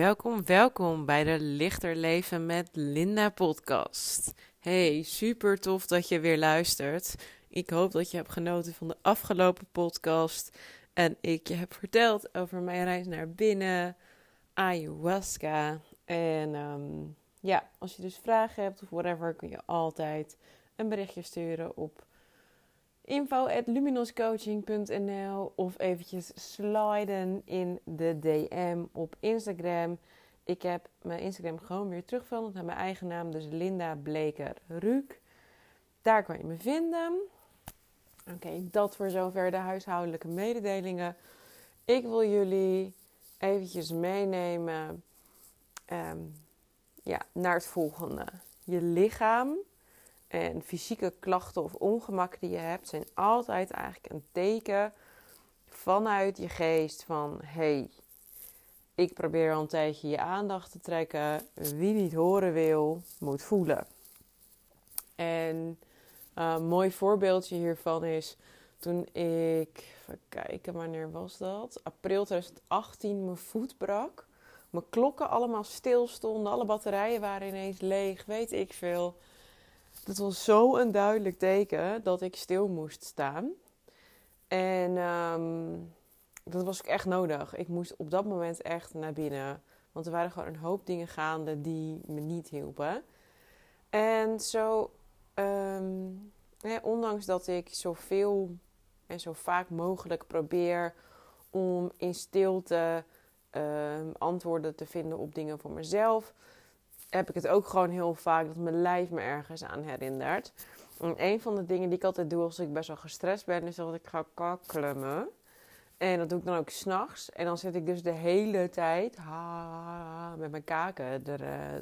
Welkom, welkom bij de Lichter Leven met Linda podcast. Hey, super tof dat je weer luistert. Ik hoop dat je hebt genoten van de afgelopen podcast en ik je heb verteld over mijn reis naar binnen, ayahuasca. En ehm, ja, als je dus vragen hebt of whatever, kun je altijd een berichtje sturen op info.luminoscoaching.nl of eventjes sliden in de DM op Instagram. Ik heb mijn Instagram gewoon weer terugveranderd naar mijn eigen naam, dus Linda Bleker Ruuk. Daar kan je me vinden. Oké, dat voor zover de huishoudelijke mededelingen. Ik wil jullie eventjes meenemen ehm, ja, naar het volgende. Je lichaam en fysieke klachten of ongemakken die je hebt, zijn altijd eigenlijk een teken vanuit je geest van hey, ik probeer al een tijdje je aandacht te trekken. Wie niet horen wil, moet voelen. En een uh, mooi voorbeeldje hiervan is toen ik, even kijken, wanneer was dat? April 2018 mijn voet brak. Mijn klokken allemaal stil stonden, alle batterijen waren ineens leeg, weet ik veel. Dat was zo een duidelijk teken dat ik stil moest staan. En um, dat was ook echt nodig. Ik moest op dat moment echt naar binnen. Want er waren gewoon een hoop dingen gaande die me niet hielpen. En zo, um, ondanks dat ik zoveel en zo vaak mogelijk probeer om in stilte um, antwoorden te vinden op dingen voor mezelf, heb ik het ook gewoon heel vaak dat mijn lijf me ergens aan herinnert. En een van de dingen die ik altijd doe als ik best wel gestrest ben, is dat ik ga kakkelen. En dat doe ik dan ook s'nachts. En dan zit ik dus de hele tijd ha, met mijn kaken er, uh,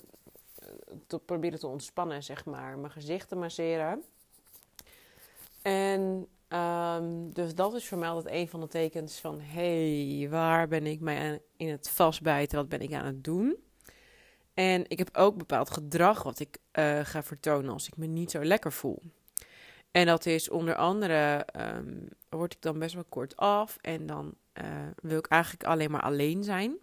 te proberen te ontspannen, zeg maar. Mijn gezicht te masseren. En um, dus dat is voor mij altijd een van de tekens van... hey, waar ben ik mij in het vastbijten? Wat ben ik aan het doen? En ik heb ook bepaald gedrag wat ik uh, ga vertonen als ik me niet zo lekker voel. En dat is onder andere, um, word ik dan best wel kort af en dan uh, wil ik eigenlijk alleen maar alleen zijn.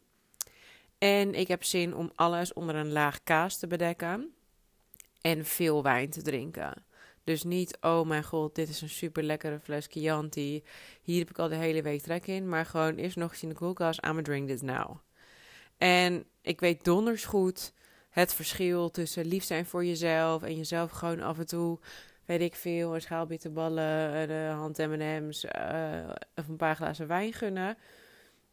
En ik heb zin om alles onder een laag kaas te bedekken en veel wijn te drinken. Dus niet, oh mijn god, dit is een super lekkere fles Chianti. Hier heb ik al de hele week trek in. Maar gewoon eerst nog eens in de koelkast, I'm drink this now. En ik weet donders goed het verschil tussen lief zijn voor jezelf en jezelf gewoon af en toe, weet ik veel, een schaal bitterballen, de hand M&M's uh, of een paar glazen wijn gunnen.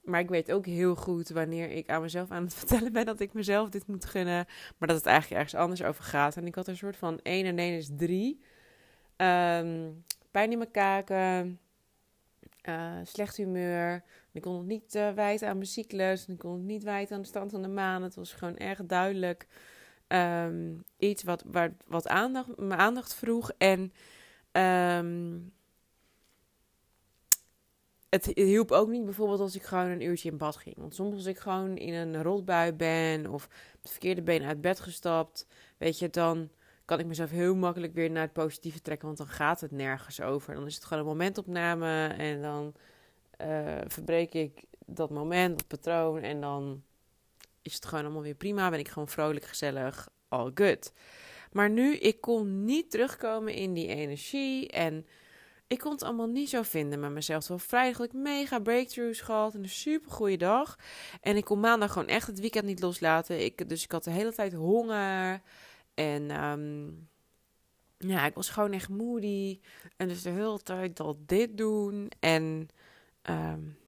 Maar ik weet ook heel goed wanneer ik aan mezelf aan het vertellen ben dat ik mezelf dit moet gunnen. Maar dat het eigenlijk ergens anders over gaat. En ik had een soort van 1 en 1 is 3. Um, pijn in mijn kaken. Uh, slecht humeur. Ik kon het niet uh, wijten aan mijn cyclus. Ik kon het niet wijten aan de stand van de maan. Het was gewoon erg duidelijk um, iets wat, waar, wat aandacht, mijn aandacht vroeg. En um, het hielp ook niet bijvoorbeeld als ik gewoon een uurtje in bad ging. Want soms als ik gewoon in een rotbui ben of het verkeerde been uit bed gestapt, weet je, dan kan ik mezelf heel makkelijk weer naar het positieve trekken, want dan gaat het nergens over. Dan is het gewoon een momentopname en dan uh, verbreek ik dat moment, dat patroon en dan is het gewoon allemaal weer prima. Ben ik gewoon vrolijk, gezellig, all good. Maar nu, ik kon niet terugkomen in die energie en ik kon het allemaal niet zo vinden met mezelf. Zo vrijdag ik mega breakthroughs gehad en een super goede dag. En ik kon maandag gewoon echt het weekend niet loslaten. Ik, dus ik had de hele tijd honger. En um, ja, ik was gewoon echt moody. En dus de hele tijd al dit doen. En um,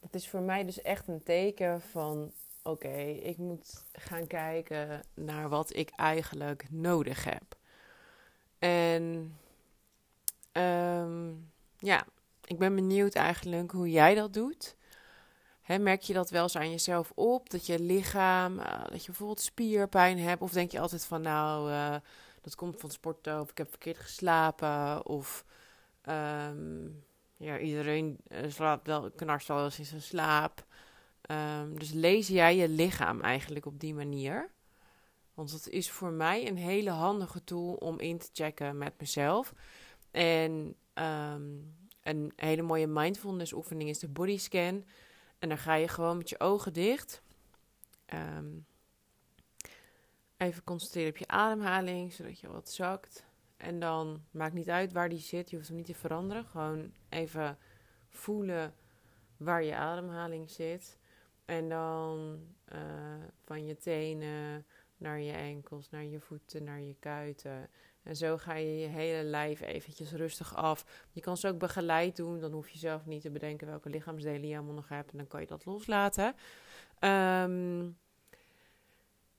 dat is voor mij dus echt een teken van... Oké, ik moet gaan kijken naar wat ik eigenlijk nodig heb. En um, ja, ik ben benieuwd eigenlijk hoe jij dat doet. Merk je dat wel eens aan jezelf op? Dat je lichaam, uh, dat je bijvoorbeeld spierpijn hebt? Of denk je altijd van nou, uh, dat komt van sporten of ik heb verkeerd geslapen? Of um, ja, iedereen uh, slaapt wel, knarst wel eens in zijn slaap. Um, dus lees jij je lichaam eigenlijk op die manier? Want dat is voor mij een hele handige tool om in te checken met mezelf. En um, een hele mooie mindfulness oefening is de body scan. En dan ga je gewoon met je ogen dicht. ehm, even concentreren op je ademhaling, zodat je wat zakt. En dan maakt niet uit waar die zit, je hoeft hem niet te veranderen. Gewoon even voelen waar je ademhaling zit. En dan uh, van je tenen naar je enkels, naar je voeten, naar je kuiten. En zo ga je je hele lijf eventjes rustig af. Je kan ze ook begeleid doen. Dan hoef je zelf niet te bedenken welke lichaamsdelen je allemaal nog hebt. En dan kan je dat loslaten. Um,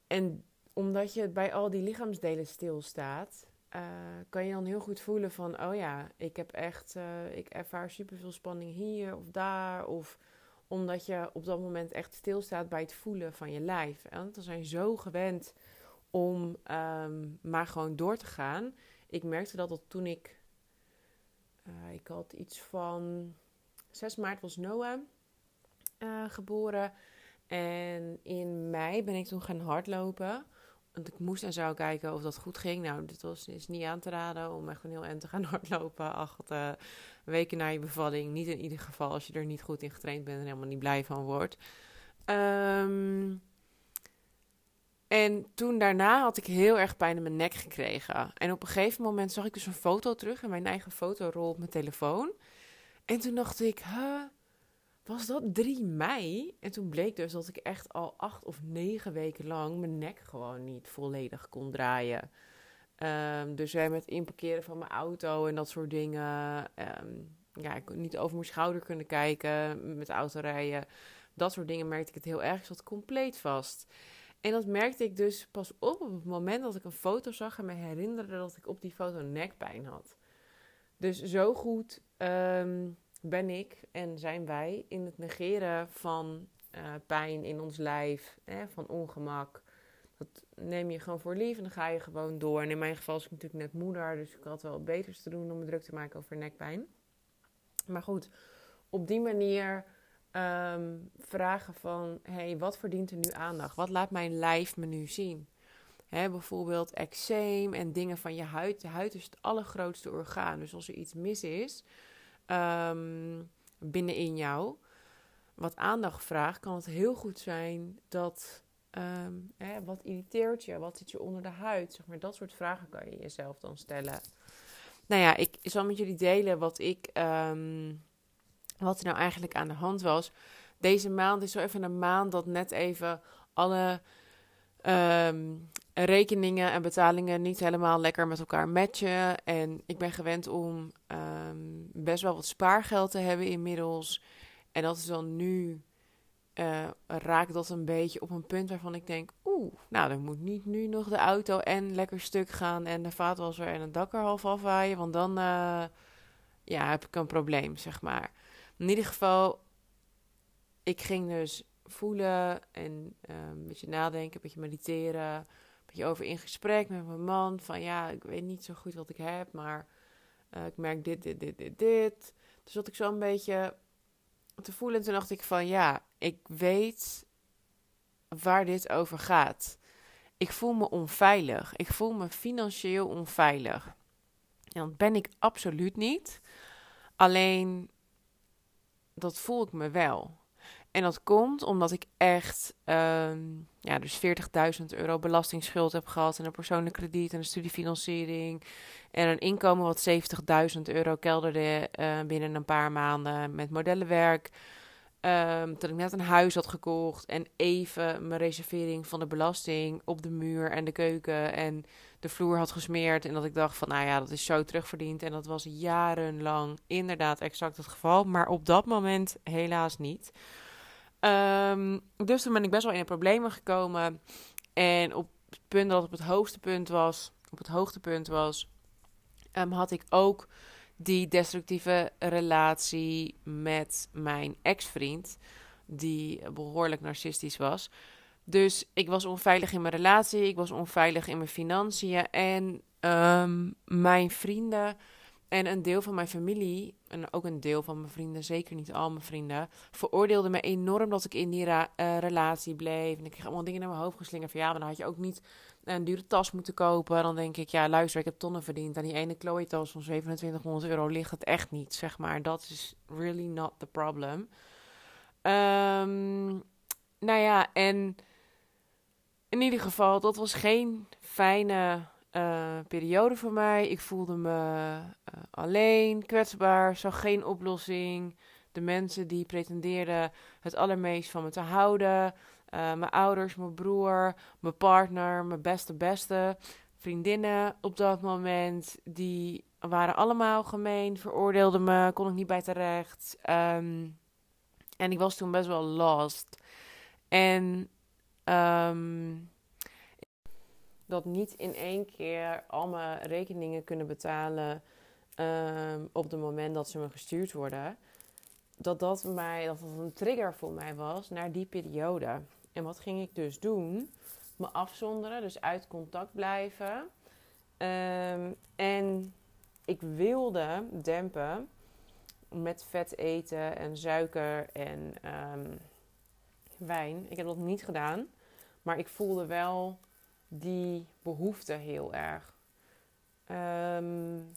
en omdat je bij al die lichaamsdelen stilstaat, uh, kan je dan heel goed voelen van, oh ja, ik heb echt, uh, ik ervaar superveel spanning hier of daar. Of omdat je op dat moment echt stilstaat bij het voelen van je lijf. Want we zijn zo gewend om um, maar gewoon door te gaan. Ik merkte dat, dat toen ik, uh, ik had iets van 6 maart was Noah geboren. En in mei ben ik toen gaan hardlopen. Want ik moest en zou kijken of dat goed ging. Nou, dit was, is niet aan te raden om echt een heel eind te gaan hardlopen. Acht uh, weken na je bevalling. Niet in ieder geval als je er niet goed in getraind bent en helemaal niet blij van wordt. Um, en toen daarna had ik heel erg pijn in mijn nek gekregen. En op een gegeven moment zag ik dus een foto terug in mijn eigen fotorol op mijn telefoon. En toen dacht ik, huh, was dat 3 mei? En toen bleek dus dat ik echt al acht of negen weken lang mijn nek gewoon niet volledig kon draaien. Um, dus met inparkeren van mijn auto en dat soort dingen. Um, ja, ik kon niet over mijn schouder kunnen kijken met autorijden. Dat soort dingen merkte ik het heel erg. Ik zat compleet vast. En dat merkte ik dus pas op op het moment dat ik een foto zag en me herinnerde dat ik op die foto nekpijn had. Dus zo goed um, ben ik en zijn wij in het negeren van uh, pijn in ons lijf, hè, van ongemak. Dat neem je gewoon voor lief en dan ga je gewoon door. En in mijn geval was ik natuurlijk net moeder, dus ik had wel beters te doen om me druk te maken over nekpijn. Maar goed, op die manier um, vragen van: hey, wat verdient er nu aandacht? Wat laat mijn lijf me nu zien? Bijvoorbeeld eczeem en dingen van je huid. De huid is het allergrootste orgaan. Dus als er iets mis is um, binnenin jou, wat aandacht vraagt, kan het heel goed zijn dat. Um, hè, wat irriteert je? Wat zit je onder de huid? Zeg maar, dat soort vragen kan je jezelf dan stellen. Nou ja, ik zal met jullie delen wat ik. Um, wat er nou eigenlijk aan de hand was. Deze maand is zo even een maand dat net even alle rekeningen en betalingen niet helemaal lekker met elkaar matchen. En ik ben gewend om um, best wel wat spaargeld te hebben inmiddels. En dat is dan nu. Uh, raakt dat een beetje op een punt waarvan ik denk: oeh, nou dan moet niet nu nog de auto en lekker stuk gaan en de vaatwasser en het dak er half afwaaien, want dan uh, ja, heb ik een probleem, zeg maar. In ieder geval, ik ging dus voelen en um, een beetje nadenken, een beetje mediteren. Over in gesprek met mijn man. Van ja, ik weet niet zo goed wat ik heb, maar uh, ik merk dit, dit, dit, dit, dit. Dus dat ik zo een beetje te voelen. En toen dacht ik van ja, ik weet waar dit over gaat. Ik voel me onveilig. Ik voel me financieel onveilig. En dat ben ik absoluut niet. Alleen dat voel ik me wel. En dat komt omdat ik echt um, ja, dus 40.000 euro belastingsschuld heb gehad. En een persoonlijk krediet en een studiefinanciering. En een inkomen wat 70.000 euro kelderde uh, binnen een paar maanden met modellenwerk. Um, dat ik net een huis had gekocht en even mijn reservering van de belasting op de muur en de keuken en de vloer had gesmeerd. En dat ik dacht van, nou ja, dat is zo terugverdiend. En dat was jarenlang inderdaad exact het geval. Maar op dat moment helaas niet. Um, dus toen ben ik best wel in de problemen gekomen. En op het punt dat het op het hoogste punt was, op het hoogtepunt was, um, had ik ook die destructieve relatie met mijn ex-vriend, die behoorlijk narcistisch was. Dus ik was onveilig in mijn relatie, ik was onveilig in mijn financiën en um, mijn vrienden en een deel van mijn familie, en ook een deel van mijn vrienden, zeker niet al mijn vrienden, veroordeelden me enorm dat ik in die uh, relatie bleef. En ik kreeg allemaal dingen naar mijn hoofd geslingerd van ja, dan had je ook niet een dure tas moeten kopen. Dan denk ik, ja, luister, ik heb tonnen verdiend. Aan die ene Chloe-tas van 2700 euro ligt het echt niet, zeg maar. Dat is really not the problem. Um, nou ja, en in ieder geval, dat was geen fijne uh, periode voor mij. Ik voelde me uh, alleen, kwetsbaar, zag geen oplossing. De mensen die pretendeerden het allermeest van me te houden. Uh, mijn ouders, mijn broer, mijn partner, mijn beste beste vriendinnen op dat moment. Die waren allemaal gemeen, veroordeelden me, kon ik niet bij terecht. Um, en ik was toen best wel lost. En um, dat niet in één keer al mijn rekeningen kunnen betalen um, op het moment dat ze me gestuurd worden. Dat dat, mij, dat een trigger voor mij was naar die periode. En wat ging ik dus doen? Me afzonderen, dus uit contact blijven. Um, en ik wilde dempen met vet eten en suiker en um, wijn. Ik heb dat niet gedaan. Maar ik voelde wel die behoefte heel erg. Um,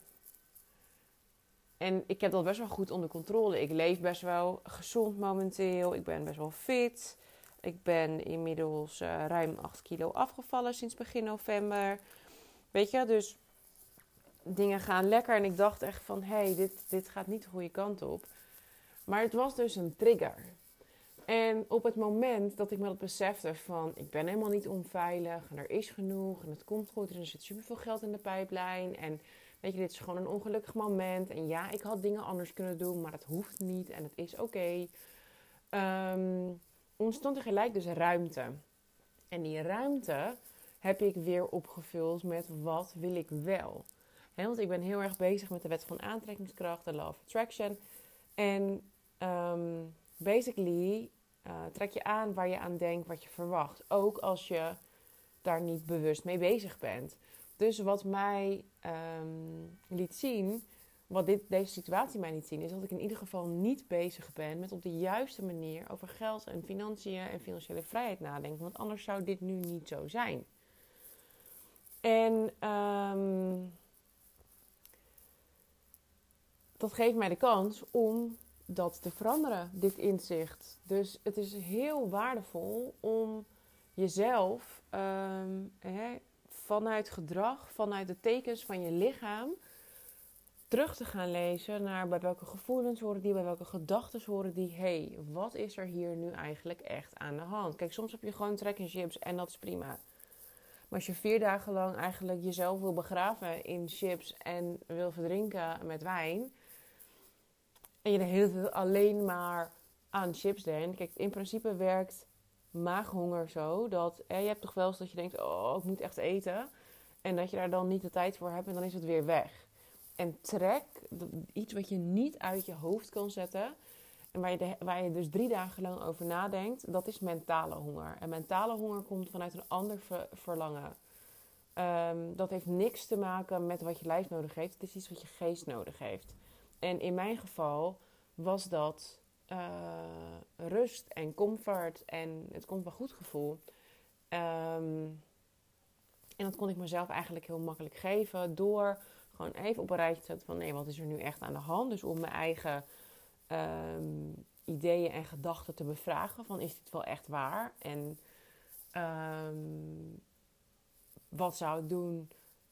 en ik heb dat best wel goed onder controle. Ik leef best wel gezond momenteel. Ik ben best wel fit. Ik ben inmiddels uh, ruim 8 kilo afgevallen sinds begin november. Weet je, dus dingen gaan lekker. En ik dacht echt van, hé, hey, dit, dit gaat niet de goede kant op. Maar het was dus een trigger. En op het moment dat ik me dat besefte van, ik ben helemaal niet onveilig en er is genoeg en het komt goed en er zit superveel geld in de pijplijn en weet je, dit is gewoon een ongelukkig moment en ja, ik had dingen anders kunnen doen, maar dat hoeft niet en het is oké. Okay. Um, ontstond er gelijk dus ruimte. En die ruimte heb ik weer opgevuld met wat wil ik wel. want ik ben heel erg bezig met de wet van aantrekkingskracht, de law of attraction. En um, basically uh, trek je aan waar je aan denkt, wat je verwacht. Ook als je daar niet bewust mee bezig bent. Dus wat mij um, liet zien, wat dit, deze situatie mij liet zien, is dat ik in ieder geval niet bezig ben met op de juiste manier over geld en financiën en financiële vrijheid nadenken. Want anders zou dit nu niet zo zijn. En um, dat geeft mij de kans om dat te veranderen, dit inzicht. Dus het is heel waardevol om jezelf um, hè, vanuit gedrag, vanuit de tekens van je lichaam, terug te gaan lezen naar bij welke gevoelens horen die, bij welke gedachten horen die. hey, wat is er hier nu eigenlijk echt aan de hand? Kijk, soms heb je gewoon trek in chips en dat is prima. Maar als je vier dagen lang eigenlijk jezelf wil begraven in chips en wil verdrinken met wijn, en je de hele tijd alleen maar aan chips denkt. Kijk, in principe werkt maaghonger zo dat je hebt toch wel eens dat je denkt: oh, ik moet echt eten. En dat je daar dan niet de tijd voor hebt en dan is het weer weg. En trek, iets wat je niet uit je hoofd kan zetten. En waar je, waar je dus drie dagen lang over nadenkt, dat is mentale honger. En mentale honger komt vanuit een ander verlangen. Um, dat heeft niks te maken met wat je lijf nodig heeft. Het is iets wat je geest nodig heeft. En in mijn geval was dat uh, rust en comfort en het komt wel goed gevoel. Um, en dat kon ik mezelf eigenlijk heel makkelijk geven door gewoon even op een rijtje te zetten van nee, wat is er nu echt aan de hand? Dus om mijn eigen um, ideeën en gedachten te bevragen van is dit wel echt waar? En um, wat zou ik doen?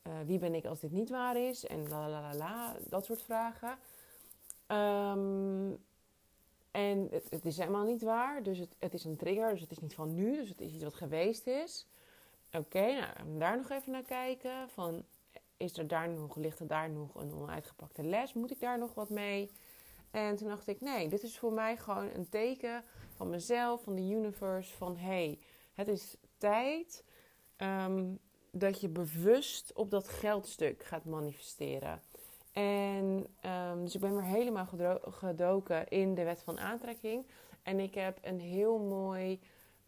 Uh, wie ben ik als dit niet waar is? En la la la la, dat soort vragen. Um, en het, is helemaal niet waar. Dus het, het, is een trigger. Dus het is niet van nu. Dus het is iets wat geweest is. Oké, nou, daar nog even naar kijken. Van, is er daar nog, ligt er daar nog een onuitgepakte les? Moet ik daar nog wat mee? En toen dacht ik, nee, dit is voor mij gewoon een teken van mezelf, van de universe. Van, hey, het is tijd um, dat je bewust op dat geldstuk gaat manifesteren. En um, dus ik ben weer helemaal gedoken in de wet van aantrekking. En ik heb een heel mooi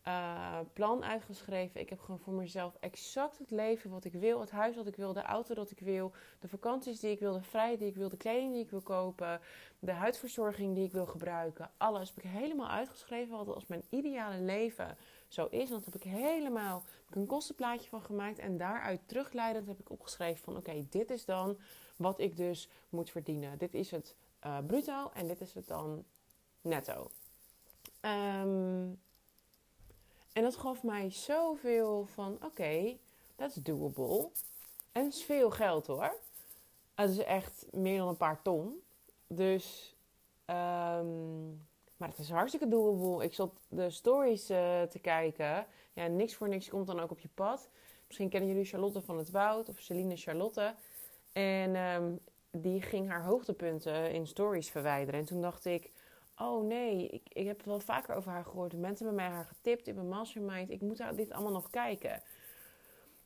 uh, plan uitgeschreven. Ik heb gewoon voor mezelf exact het leven wat ik wil. Het huis wat ik wil, de auto dat ik wil. De vakanties die ik wil, de vrijheid die ik wil, de kleding die ik wil kopen. De huidverzorging die ik wil gebruiken. Alles heb ik helemaal uitgeschreven wat als mijn ideale leven zo is. En dat heb ik helemaal heb een kostenplaatje van gemaakt. En daaruit terugleidend heb ik opgeschreven van oké, dit is dan wat ik dus moet verdienen. Dit is het uh, bruto en dit is het dan netto. Um, En dat gaf mij zoveel van, oké, dat is doable. En het is veel geld hoor. Het is echt meer dan een paar ton. Dus, um, het is hartstikke doable. Ik zat de stories uh, te kijken. Ja, niks voor niks komt dan ook op je pad. Misschien kennen jullie Charlotte van het Woud of Celine Charlotte. En um, die ging haar hoogtepunten in stories verwijderen. En toen dacht ik, oh nee, ik, ik heb wel vaker over haar gehoord. Mensen hebben mij haar getipt in mijn mastermind. Ik moet dit allemaal nog kijken.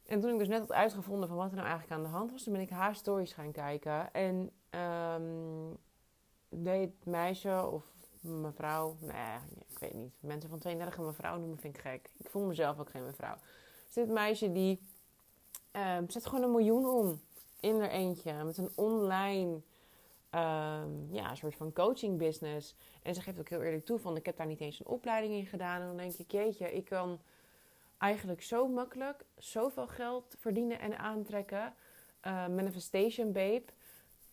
En toen ik dus net had uitgevonden van wat er nou eigenlijk aan de hand was, toen ben ik haar stories gaan kijken. En um, deed meisje of mevrouw, nee, ik weet niet. Mensen van 32 een mevrouw noemen vind ik gek. Ik voel mezelf ook geen mevrouw. Dus dit meisje die um, zet gewoon een miljoen om in er eentje met een online um, ja, soort van coaching business. En ze geeft ook heel eerlijk toe van ik heb daar niet eens een opleiding in gedaan. En dan denk ik, jeetje, ik kan eigenlijk zo makkelijk zoveel geld verdienen en aantrekken. Uh, Manifestation Babe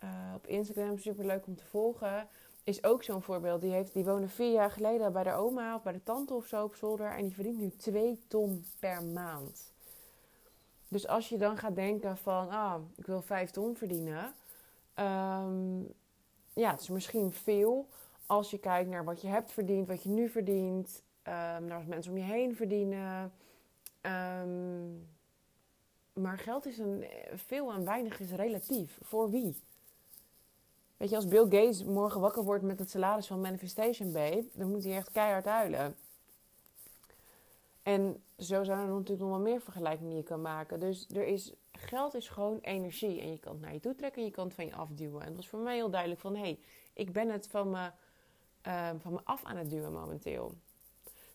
uh, op Instagram, super leuk om te volgen. Is ook zo'n voorbeeld. Die, heeft, die woonde vier jaar geleden bij de oma of bij de tante of zo op zolder. En die verdient nu 2 ton per maand. Dus als je dan gaat denken van, ah, ik wil 5 ton verdienen. Um, ja, het is misschien veel als je kijkt naar wat je hebt verdiend, wat je nu verdient, um, naar wat mensen om je heen verdienen. Um, maar geld is een veel en weinig is relatief. Voor wie? Weet je, als Bill Gates morgen wakker wordt met het salaris van Manifestation Babe, dan moet hij echt keihard huilen. En zo zijn er natuurlijk nog wel meer vergelijkingen die je kan maken. Dus er is, geld is gewoon energie. En je kan het naar je toe trekken en je kan het van je afduwen. En dat was voor mij heel duidelijk van... hé, hey, ik ben het van me, uh, van me af aan het duwen momenteel.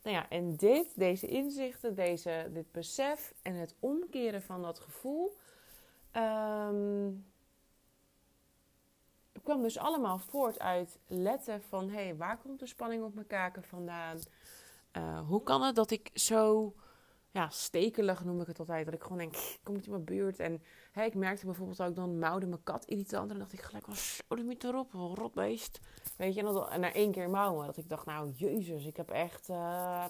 Nou ja, en dit, deze inzichten, deze, dit besef en het omkeren van dat gevoel... Um, kwam dus allemaal voort uit letten van... hé, hey, waar komt de spanning op mijn kaken vandaan... Uh, hoe kan het dat ik zo ja, stekelig noem ik het altijd. Dat ik gewoon denk, kom niet in mijn buurt. En hey, ik merkte bijvoorbeeld ook dan mouwde mijn kat irritant. En dacht ik gelijk, oh, de niet erop, rotbeest. Weet je, en, na één keer mouwen. Dat ik dacht, nou, jezus, ik heb echt uh,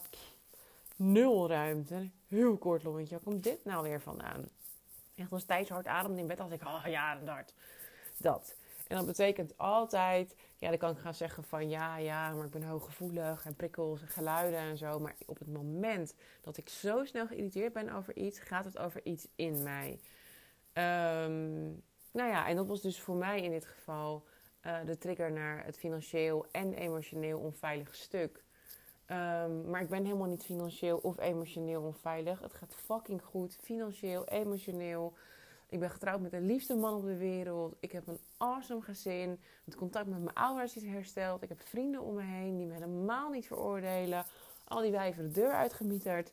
nul ruimte. Heel kort lontje. Waar komt dit nou weer vandaan? Echt als Thijs hard ademde in bed, dacht ik, oh ja, dat. Dat. En dat betekent altijd, ja, dan kan ik gaan zeggen van ja, ja, maar ik ben hooggevoelig en prikkels en geluiden en zo. Maar op het moment dat ik zo snel geïrriteerd ben over iets, gaat het over iets in mij. Um, nou ja, en dat was dus voor mij in dit geval uh, de trigger naar het financieel en emotioneel onveilige stuk. Um, maar ik ben helemaal niet financieel of emotioneel onveilig. Het gaat fucking goed, financieel, emotioneel. Ik ben getrouwd met de liefste man op de wereld. Ik heb een awesome gezin. Het contact met mijn ouders is hersteld. Ik heb vrienden om me heen die me helemaal niet veroordelen. Al die wijven de deur uitgemieterd.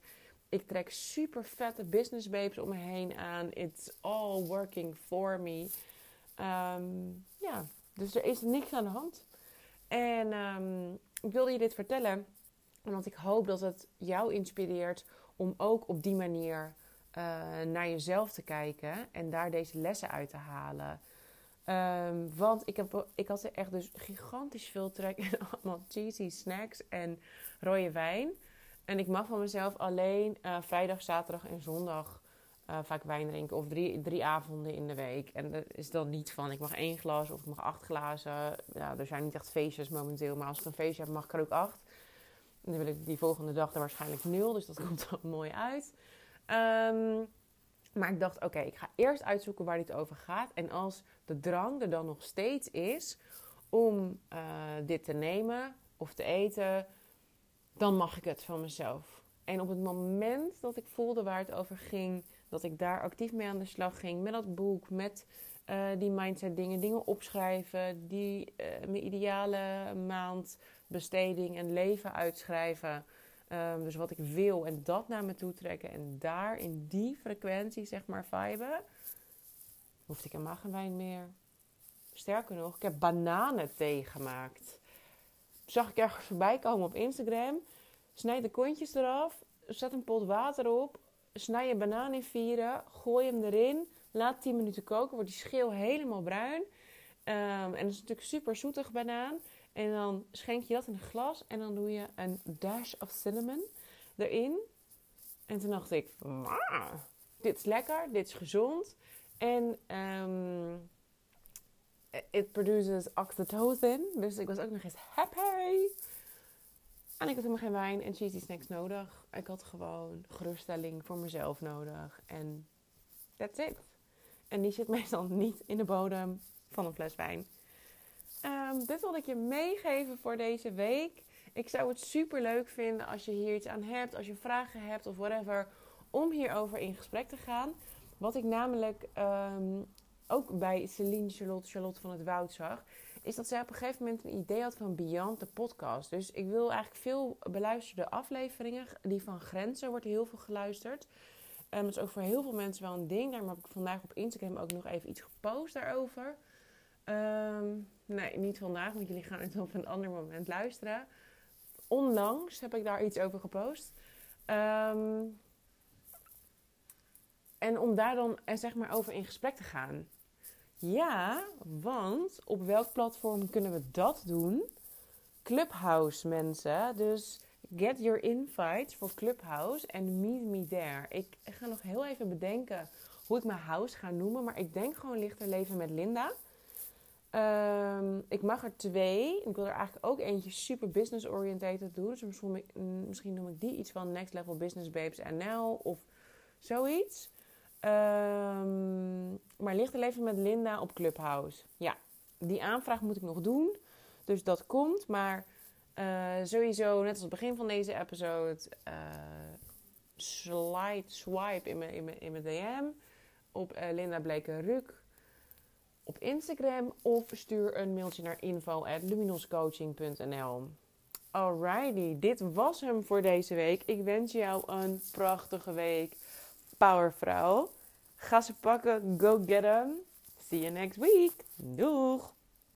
Ik trek super vette business babes om me heen aan. It's all working for me. Um, ja, dus er is niks aan de hand. En um, ik wilde je dit vertellen, omdat ik hoop dat het jou inspireert om ook op die manier uh, naar jezelf te kijken en daar deze lessen uit te halen. Um, want ik, heb, ik had er echt dus gigantisch veel trek in allemaal cheesy snacks en rode wijn. En ik mag van mezelf alleen uh, vrijdag, zaterdag en zondag uh, vaak wijn drinken. Of drie, drie avonden in de week. En dat is dan niet van ik mag één glas of ik mag acht glazen. Ja, er zijn niet echt feestjes momenteel. Maar als ik een feestje heb, mag ik er ook acht. En dan wil ik die volgende dag er waarschijnlijk nul. Dus dat komt er mooi uit. Um, maar ik dacht, oké, ik ga eerst uitzoeken waar dit over gaat. En als de drang er dan nog steeds is om uh, dit te nemen of te eten, dan mag ik het van mezelf. En op het moment dat ik voelde waar het over ging, dat ik daar actief mee aan de slag ging, met dat boek, met uh, die mindset dingen, dingen opschrijven, die uh, mijn ideale maand besteding en leven uitschrijven. Um, dus wat ik wil en dat naar me toe trekken en daar in die frequentie zeg maar viben, hoefde ik helemaal geen wijn meer. Sterker nog, ik heb bananenthee gemaakt. Zag ik ergens voorbij komen op Instagram. Snijd de kontjes eraf, zet een pot water op, snij je banaan in vieren, gooi hem erin, laat 10 minuten koken, wordt die schil helemaal bruin. Um, en dat is natuurlijk super zoetig banaan. En dan schenk je dat in een glas en dan doe je een dash of cinnamon erin. En toen dacht ik, dit is lekker, dit is gezond. En um, it produces oxytocin. Dus ik was ook nog eens happy. En ik had helemaal geen wijn en cheesy snacks nodig. Ik had gewoon geruststelling voor mezelf nodig. En that's it. En die zit meestal niet in de bodem van een fles wijn. Um, dit wilde ik je meegeven voor deze week. Ik zou het super leuk vinden als je hier iets aan hebt, als je vragen hebt of whatever, om hierover in gesprek te gaan. Wat ik namelijk um, ook bij Celine Charlotte, Charlotte van het Woud zag, is dat zij op een gegeven moment een idee had van Beyond de podcast. Dus ik wil eigenlijk veel beluisterde afleveringen. Die van Grenzen wordt heel veel geluisterd. Dat is ook voor heel veel mensen wel een ding. Daarom heb ik vandaag op Instagram ook nog even iets gepost daarover. Um, nee, niet vandaag, want jullie gaan het op een ander moment luisteren. Onlangs heb ik daar iets over gepost. Um, en om daar dan er zeg maar over in gesprek te gaan. Ja, want op welk platform kunnen we dat doen? Clubhouse mensen. Dus get your invites voor Clubhouse en meet me there. Ik ga nog heel even bedenken hoe ik mijn house ga noemen. Maar ik denk gewoon lichter leven met Linda. Um, ik mag er twee. Ik wil er eigenlijk ook eentje super business orientated doen. Dus misschien, misschien noem ik die iets van Next Level Business Babes NL of zoiets. Um, maar lichter leven met Linda op Clubhouse. Ja, die aanvraag moet ik nog doen. Dus dat komt. Maar uh, sowieso, net als het begin van deze episode, uh, slide, swipe in mijn, in in DM op uh, Linda Bleken Ruk op Instagram of stuur een mailtje naar info@luminoscoaching.nl. Alrighty, dit was hem voor deze week. Ik wens jou een prachtige week, powervrouw. Ga ze pakken, go get them. See you next week. Doeg!